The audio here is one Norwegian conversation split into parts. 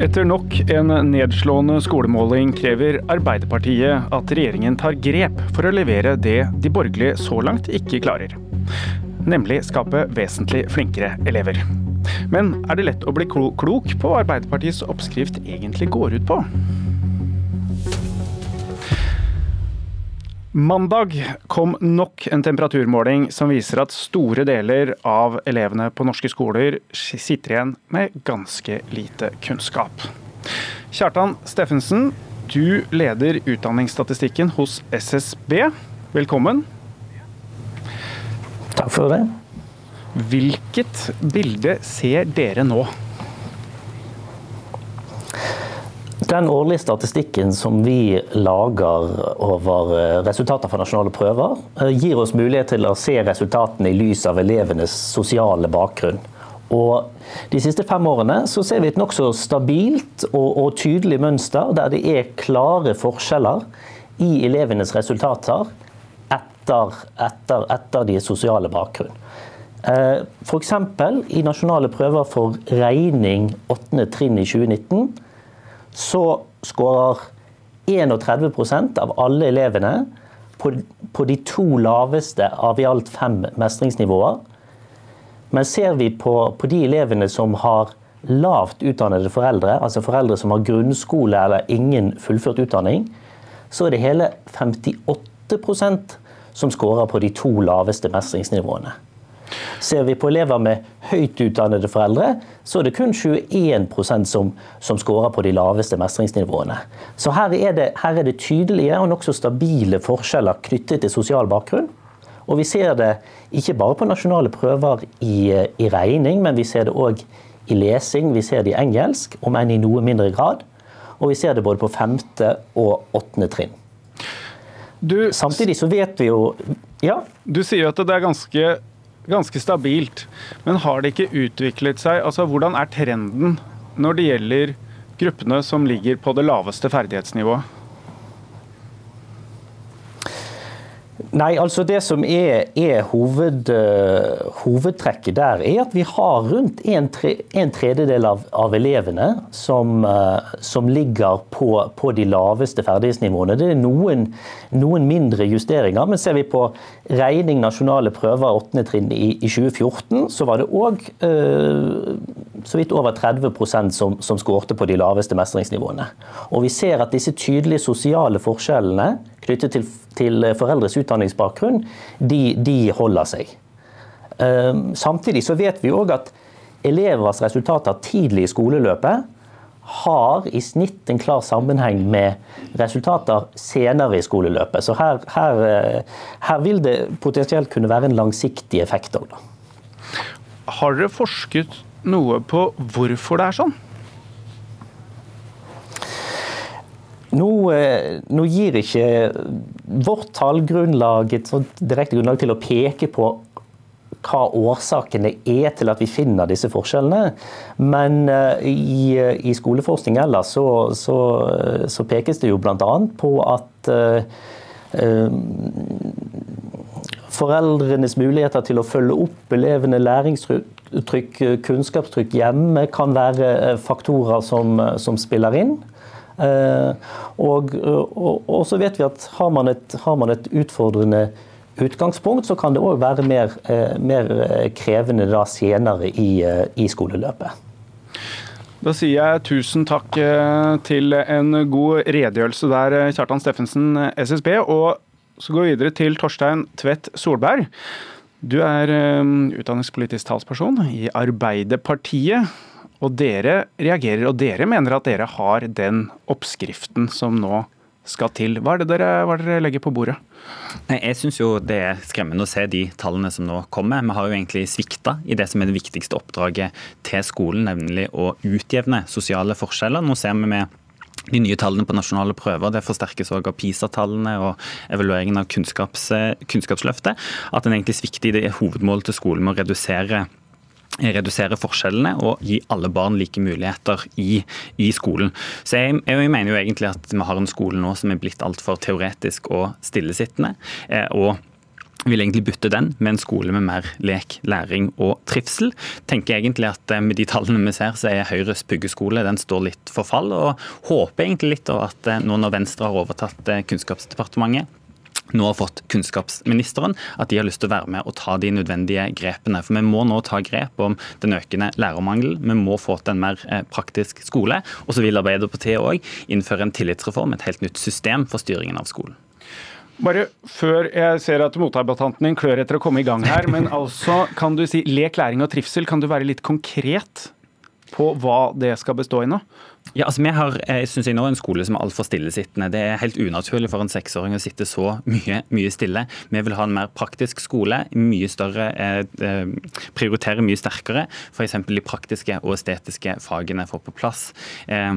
Etter nok en nedslående skolemåling krever Arbeiderpartiet at regjeringen tar grep for å levere det de borgerlige så langt ikke klarer. Nemlig skape vesentlig flinkere elever. Men er det lett å bli klok på hva Arbeiderpartiets oppskrift egentlig går ut på? Mandag kom nok en temperaturmåling som viser at store deler av elevene på norske skoler sitter igjen med ganske lite kunnskap. Kjartan Steffensen, du leder utdanningsstatistikken hos SSB. Velkommen. Takk for det. Hvilket bilde ser dere nå? Den årlige statistikken som vi lager over eh, resultater fra nasjonale prøver, eh, gir oss mulighet til å se resultatene i lys av elevenes sosiale bakgrunn. Og de siste fem årene så ser vi et nokså stabilt og, og, tydelig mønster der det er klare forskjeller i elevenes resultater etter, etter, etter deres sosiale bakgrunn. Eh, F.eks. i nasjonale prøver for regning 8. trinn i 2019 så skårer 31% av alle elevene på, på, de to laveste av i alt fem mestringsnivåer. Men ser vi på, på, de elevene som har lavt utdannede foreldre, altså foreldre som har grunnskole eller ingen fullført utdanning, så er det hele 58% som skårer på de to laveste mestringsnivåene. Ser vi på elever med høyt utdannede foreldre, så er det kun 21% som, som scorer på de laveste mestringsnivåene. Så her er det, her er det tydelige og nokså stabile forskjeller knyttet til sosial bakgrunn. Og vi ser det ikke bare på nasjonale prøver i, i regning, men vi ser det òg i lesing, vi ser det i engelsk, om enn i noe mindre grad. Og vi ser det både på femte og åttende trinn. Du, Samtidig så vet vi jo ja? Du sier at det er ganske ganske stabilt. Men har det ikke utviklet seg altså Hvordan er trenden når det gjelder gruppene som ligger på det laveste ferdighetsnivået? Nei, altså Det som er, er hoved, uh, hovedtrekket der, er at vi har rundt en, tre, en tredjedel av, av, elevene som, uh, som ligger på, på, de laveste ferdighetsnivåene. Det er noen, noen, mindre justeringer. Men ser vi på regning nasjonale prøver 8. trinn i, i 2014, så var det òg så vidt over 30 som, som skårte på de laveste mestringsnivåene. Og vi ser at disse tydelige sosiale forskjellene knyttet til, til foreldres utdanningsbakgrunn, de, de holder seg. Ehm, samtidig så vet vi òg at elevers resultater tidlig i skoleløpet har i snitt en klar sammenheng med resultater senere i skoleløpet. Så her, her, eh, her vil det potensielt kunne være en langsiktig effekt òg, Har dere forsket noe på hvorfor det er sånn? Nå, eh, nå, gir ikke vårt tallgrunnlag et direkte grunnlag til å peke på hva årsakene er til at vi finner disse forskjellene. Men eh, i, i skoleforskning ellers så, så, så, pekes det jo bl.a. på at uh, foreldrenes muligheter til å følge opp elevene læringstrykk, kunnskapstrykk hjemme kan være faktorer som, som spiller inn. Eh, og, og, og, så vet vi at har man et, har man et utfordrende utgangspunkt, så kan det òg være mer, eh, mer, krevende da senere i, eh, i skoleløpet. Da sier jeg tusen takk til en god redegjørelse der, Kjartan Steffensen, SSB. Og så går vi videre til Torstein Tvedt Solberg. Du er utdanningspolitisk talsperson i Arbeiderpartiet. Og dere reagerer, og dere mener at dere har den oppskriften som nå skal til. Hva er det dere, er dere legger på bordet? Nei, jeg syns jo det er skremmende å se de tallene som nå kommer. Vi har jo egentlig svikta i det som er det viktigste oppdraget til skolen, nemlig å utjevne sosiale forskjeller. Nå ser vi med de nye tallene på nasjonale prøver det forsterkes også av PISA-tallene og evalueringen av kunnskaps, Kunnskapsløftet. At en egentlig svikter i det hovedmålet til skolen med å redusere redusere forskjellene og gi alle barn like muligheter i, i skolen. Så jeg, jeg, mener jo egentlig at vi har en skole nå som er blitt altfor teoretisk og stillesittende. Eh, og vil egentlig bytte den med en skole med mer lek, læring og trivsel. Tenker egentlig at Med de tallene vi ser, så er Høyres puggeskole den står litt for fall. og Håper egentlig litt at nå når Venstre har overtatt Kunnskapsdepartementet, nå har fått kunnskapsministeren, at de har lyst til å være med og ta de nødvendige grepene. For Vi må nå ta grep om den økende lærermangelen. Vi må få til en mer eh, praktisk skole. Og så vil Arbeiderpartiet òg innføre en tillitsreform, et helt nytt system for styringen av skolen. Bare før jeg ser at motdebattanten din klør etter å komme i gang her, men altså, kan du si lek, læring og trivsel, kan du være litt konkret på hva det skal bestå i nå? Ja, altså Vi har jeg synes jeg nå, en skole som er altfor stillesittende. Det er helt unaturlig for en seksåring å sitte så mye, mye stille. Vi vil ha en mer praktisk skole, mye større, eh, eh prioritere mye sterkere. F.eks. de praktiske og estetiske fagene får på plass. Eh,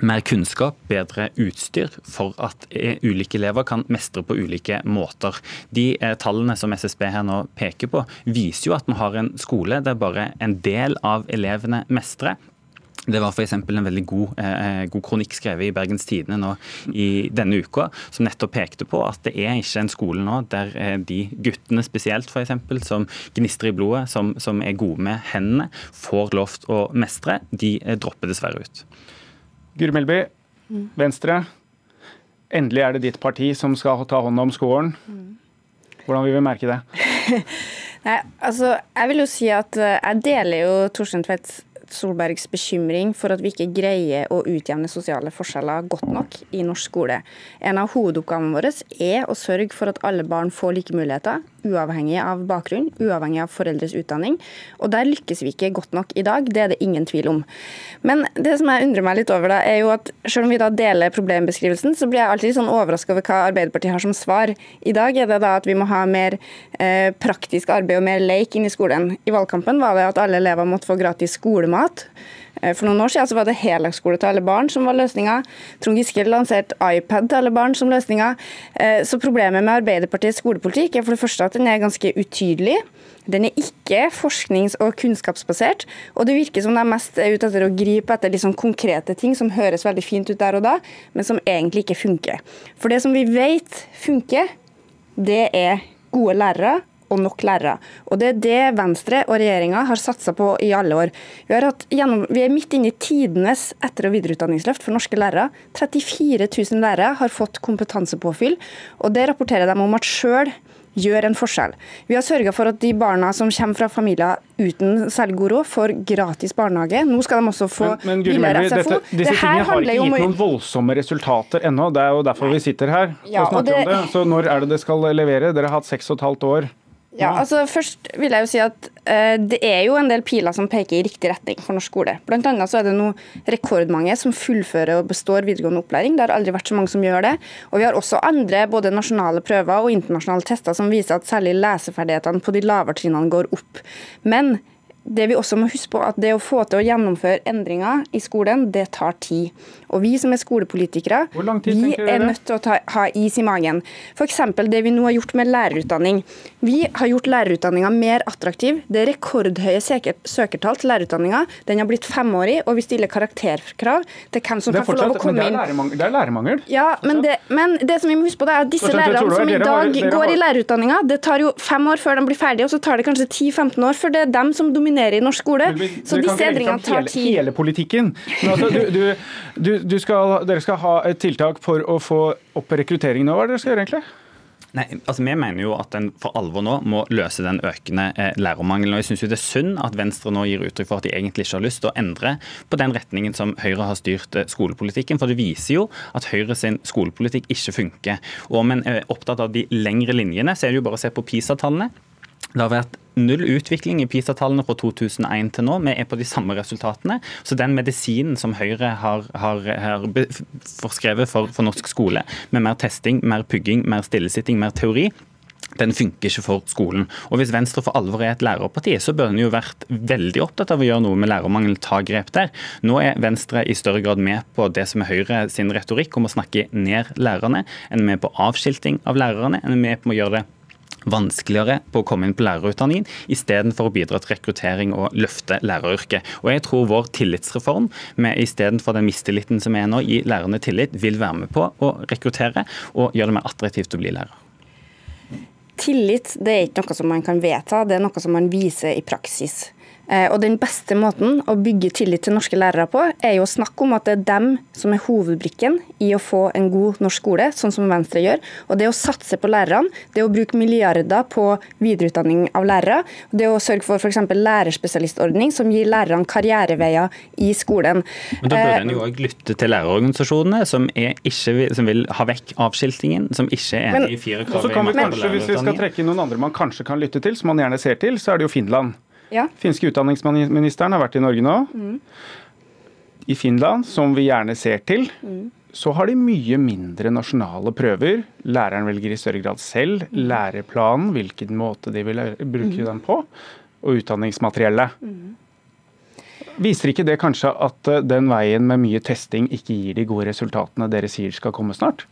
mer kunnskap, bedre utstyr for at eh, ulike elever kan mestre på ulike måter. De eh, tallene som SSB her nå peker på, viser jo at vi har en skole der bare en del av elevene mestrer. Det var f.eks. en veldig god, eh, god, kronikk skrevet i Bergens Tidende nå i denne uka, som nettopp pekte på at det er ikke en skole nå der eh, de guttene spesielt for eksempel, som gnistrer i blodet, som, som er gode med hendene, får lov til å mestre. De eh, dropper dessverre ut. Guri Melby, mm. Venstre. Endelig er det ditt parti som skal ta hånd om skolen. Hvordan vil vi merke det? Nei, altså, jeg vil jo si at eh, jeg deler jo Torstein Tvedts Solbergs bekymring for at vi ikke greier å utjevne sosiale forskjeller godt nok i norsk skole. En av hovedoppgavene våre er å sørge for at alle barn får like muligheter, uavhengig av bakgrunn, uavhengig av foreldres utdanning. Og der lykkes vi ikke godt nok i dag, det er det ingen tvil om. Men det som jeg undrer meg litt over, da, er jo at selv om vi da deler problembeskrivelsen, så blir jeg alltid sånn overraska over hva Arbeiderpartiet har som svar. I dag er det da at vi må ha mer eh, praktisk arbeid og mer leik inn i skolen. I valgkampen var det at alle elever måtte få gratis skolemat. Eh, for noen år siden var det heldagsskole til alle barn som var løsninga. Trond Giske lanserte iPad til alle barn som løsninga. Eh, så problemet med Arbeiderpartiets skolepolitikk er for det første at den er ganske utydelig. Den er ikke forsknings- og kunnskapsbasert, og det virker som de er mest ute etter å gripe etter liksom konkrete ting som høres veldig fint ut der og da, men som egentlig ikke funker. For det som vi vet funker, det er gode lærere og nok lærere. Og Det er det Venstre og regjeringa har satsa på i alle år. Vi, gjennom, vi, er midt inne i tidenes etter- og videreutdanningsløft for norske lærere. 34 000 lærere har fått kompetansepåfyll, og det rapporterer de om at sjøl gjør en forskjell. Vi har sørga for at de barna som kommer fra familier uten særlig god råd, får gratis barnehage. Nå skal de også få men, men, billigere SFO. Dette, disse det tingene har ikke gitt noen voldsomme resultater ennå. Det er jo derfor vi sitter her ja, og snakker det, om det. Så når er det det skal levere? Dere har hatt seks og et halvt år. Ja, altså Først vil jeg jo si at uh, det er jo en del piler som peker i riktig retning for norsk skole. Blant annet så er det nå rekordmange som fullfører og består videregående opplæring. Det har aldri vært så mange som gjør det. Og vi har også andre både nasjonale prøver og internasjonale tester som viser at særlig leseferdighetene på de lavere trinnene går opp. Men det vi også må huske på at det å få til å gjennomføre endringer i skolen, det tar tid. Og vi som er skolepolitikere, vi er nødt til å ta, ha is i magen. F.eks. det vi nå har gjort med lærerutdanning. Vi har gjort lærerutdanninga mer attraktiv. Det er rekordhøye søkertall til lærerutdanninga. Den har blitt femårig, og vi stiller karakterkrav til hvem som kan få lov å komme inn. Det er lærermangel. Ja, men det, men det, som vi må huske på, det er at disse lærerne som i dag går i lærerutdanninga, det tar jo fem år før de blir ferdige, og så tar det kanskje 10-15 år før det er dem som dominerer dominerer i norsk skole. så disse endringene tar tid. Hele politikken. Altså, du, du, du, skal, dere skal ha et tiltak for å få opp rekrutteringen nå. Hva er det dere skal gjøre egentlig? Nei, altså Vi mener jo at en for alvor nå må løse den økende eh, lærermangelen. og Jeg synes jo det er synd at Venstre nå gir uttrykk for at de egentlig ikke har lyst til å endre på den retningen som Høyre har styrt eh, skolepolitikken. For det viser jo at Høyre sin skolepolitikk ikke funker. Og Om en er opptatt av de lengre linjene, så er det jo bare å se på PISA-tallene. Det har vært null utvikling i PISA-tallene fra 2001 til nå. Vi er på de samme resultatene. Så den medisinen som Høyre har, har, har forskrevet for, for norsk skole, med mer testing, mer pugging, mer stillesitting, mer teori, den funker ikke for skolen. Og Hvis Venstre for alvor er et lærerparti, så bør en jo vært veldig opptatt av å gjøre noe med lærermangel, ta grep der. Nå er Venstre i større grad med på det som er Høyre sin retorikk om å snakke ned lærerne. En er med på avskilting av lærerne. En er med på å gjøre det vanskeligere på å komme inn på lærerutdanningen, istedenfor å bidra til rekruttering og løfte læreryrket. Og jeg tror vår tillitsreform, med istedenfor den mistilliten som er nå, gi lærerne tillit, vil være med på å rekruttere og gjøre det mer attraktivt å bli lærer. tillit det er ikke noe som man kan vedta, det er noe som man viser i praksis. Eh, og Den beste måten å bygge tillit til norske lærere på, er jo å snakke om at det er dem som er hovedbrikken i å få en god norsk skole, sånn som Venstre gjør. Og Det å satse på lærerne, det å bruke milliarder på videreutdanning av lærere, det å sørge for f.eks. lærerspesialistordning som gir lærerne karriereveier i skolen. Men Da burde en jo òg lytte til lærerorganisasjonene, som, er ikke, som, vil ha vekk avskiltingen, som ikke er enig i fire krav. Så kan vi kanskje, Hvis vi skal trekke inn noen andre man kanskje kan lytte til, som man gjerne ser til, så er det jo Finland. Ja. Finske utdanningsministeren har vært i Norge nå. Mm. I Finland, som vi gjerne ser til, mm. så har de mye mindre nasjonale prøver. Læreren velger i større grad selv mm. læreplanen, hvilken måte de vil bruke mm. den på, og utdanningsmateriellet. Mm. Viser ikke det kanskje at eh, den veien med mye testing ikke gir de gode resultatene dere sier skal komme snart?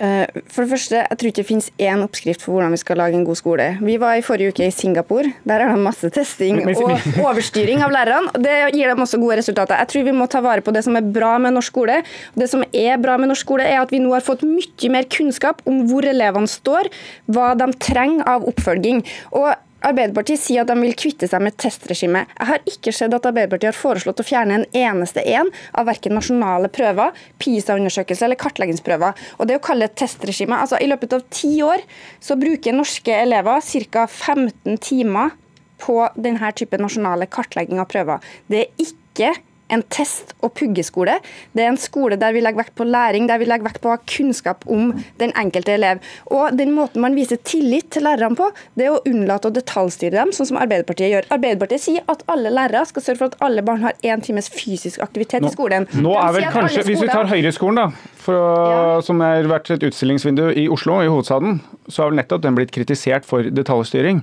Eh, for det første, jeg tror ikke det finnes én oppskrift for hvordan vi skal lage en god skole. Vi var i forrige uke i Singapore. Der er det masse testing og overstyring av lærerne. Det gir dem også gode resultater. Jeg tror vi må ta vare på det som er bra med norsk skole. Det som er bra med norsk skole, er at vi nå har fått mye mer kunnskap om hvor elevene står, hva de trenger av oppfølging. Og Arbeiderpartiet sier at de vil kvitte seg med testregimet. Jeg har ikke sett at Arbeiderpartiet har foreslått å fjerne en eneste en av verken nasjonale prøver, PISA-undersøkelser eller kartleggingsprøver. Og det å kalle det testregime, altså I løpet av ti år så bruker norske elever ca. 15 timer på denne type nasjonale kartlegging av prøver. Det er ikke en test- og puggeskole. Det er en skole der vi legger vekt på læring, der vi legger vekt på å ha kunnskap om den enkelte elev. Og den måten man viser tillit til lærerne på, det er å unnlate å detaljstyre dem, sånn som Arbeiderpartiet gjør. Arbeiderpartiet sier at alle lærere skal sørge for at alle barn har én times fysisk aktivitet nå, i skolen. Nå er vel kanskje, Hvis vi tar Høyreskolen, da, å, ja. som har vært et utstillingsvindu i Oslo, i hovedstaden, så har vel nettopp den blitt kritisert for detaljstyring.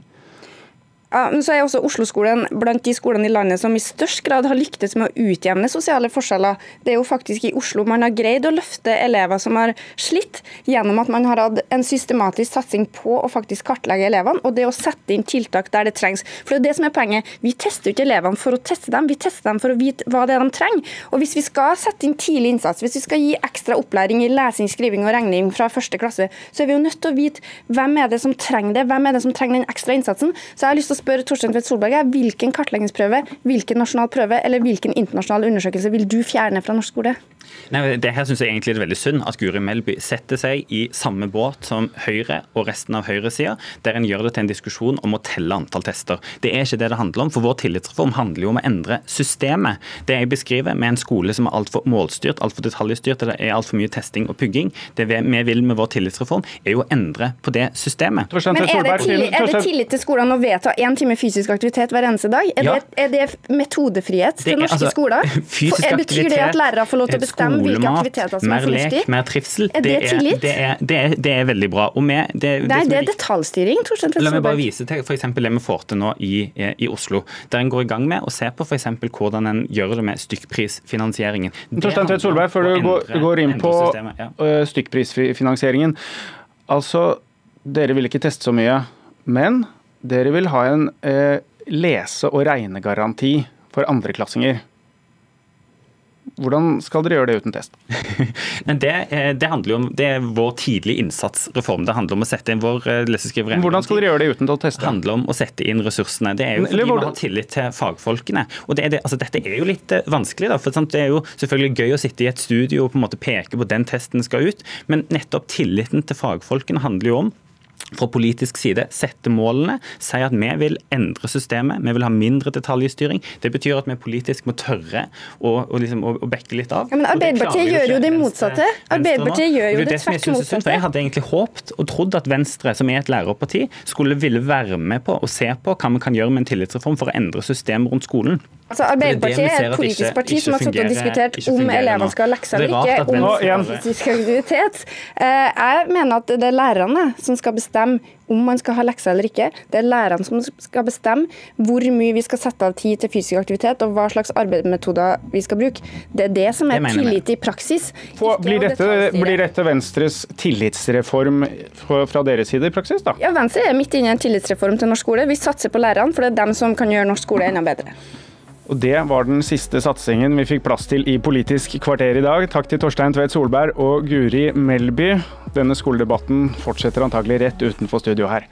Ja, men så er også Oslo-skolen blant de skolene i landet som i størst grad har lyktes med å utjevne sosiale forskjeller. Det er jo faktisk i Oslo man har greid å løfte elever som har slitt, gjennom at man har hatt en systematisk satsing på å faktisk kartlegge elevene, og det å sette inn tiltak der det trengs. For det er det som er poenget. Vi tester ikke elevene for å teste dem, vi tester dem for å vite hva det er de trenger. Og hvis vi skal sette inn tidlig innsats, hvis vi skal gi ekstra opplæring i lesing, skriving og regning fra første klasse, så er vi jo nødt til å vite hvem er det som trenger det, hvem er det som trenger den ekstra innsatsen. Så jeg har lyst til å spørre Torstein Tvedt Solberg er hvilken kartleggingsprøve, hvilken nasjonal prøve eller hvilken internasjonal undersøkelse vil du fjerne fra norsk skole? Nei, det her synes jeg egentlig er veldig synd at Guri Melby setter seg i samme båt som Høyre og resten av høyresida, der en gjør det til en diskusjon om å telle antall tester. Det er ikke det det handler om, for vår tillitsreform handler jo om å endre systemet. Det jeg beskriver med en skole som er altfor målstyrt, altfor detaljstyrt, eller er altfor mye testing og pugging, det vi vil med vår tillitsreform, er jo å endre på det systemet. Men er det, tillit, er det tillit til skolene å vedta én time fysisk aktivitet hver eneste dag? Er, det, er det, metodefrihet til norske altså, skoler? Betyr det at lærere får lov til å skolemat, mer lek, mer trivsel. Er det, det tillit? Det er, det, er, det er, veldig bra. Med, det, Nei, det, er detaljstyring. La meg bare vise til f.eks. det vi får til nå i, i, Oslo. Der en går i gang med å se på f.eks. hvordan en gjør det med stykkprisfinansieringen. Torstein Tvedt Solberg, før du går, går inn på ja. Øh, stykkprisfinansieringen. Altså, dere vil ikke teste så mye, men dere vil ha en eh, lese- og regnegaranti for andreklassinger. Hvordan skal dere gjøre det uten test? det, eh, det, handler jo om, det er vår tidlig innsats-reform. Det handler om å sette inn vår eh, Hvordan skal dere gjøre det uten å teste? Det handler om å sette inn ressursene. Det er jo fordi vi har tillit til fagfolkene. Og det det, altså, Dette er jo litt eh, vanskelig. da, for sant? Det er jo selvfølgelig gøy å sitte i et studio og på en måte peke på den testen skal ut, men nettopp tilliten til fagfolkene handler jo om fra politisk side sette målene, si at vi vil endre systemet, vi vil ha mindre detaljstyring. Det betyr at vi politisk må tørre å, å, liksom, å, å bekke litt av. Ja, men Arbeiderpartiet gjør jo det motsatte. Arbeiderpartiet gjør jo det, det tvert motsatte. Jeg hadde egentlig håpt og trodd at Venstre, som er et lærerparti, skulle ville være med på å se på hva vi kan gjøre med en tillitsreform for å endre systemet rundt skolen. Altså, Arbeiderpartiet er et politisk parti som har sittet og diskutert om elevene skal ha lekser eller ikke, om fysisk aktivitet. Eh, jeg mener at det er lærerne som skal bestemme om man skal ha lekser eller ikke. Det er lærerne som skal bestemme hvor mye vi skal sette av tid til fysisk aktivitet, og hva slags arbeidsmetoder vi skal bruke. Det er det som er tillit i praksis. Blir dette, blir dette, Venstres tillitsreform fra deres side i praksis, da? Ja, Venstre er midt inne i en tillitsreform til norsk skole. Vi satser på lærerne, for det er dem som kan gjøre norsk skole enda bedre. Og Det var den siste satsingen vi fikk plass til i Politisk kvarter i dag. Takk til Torstein Tvedt Solberg og Guri Melby. Denne skoledebatten fortsetter antagelig rett utenfor studio her.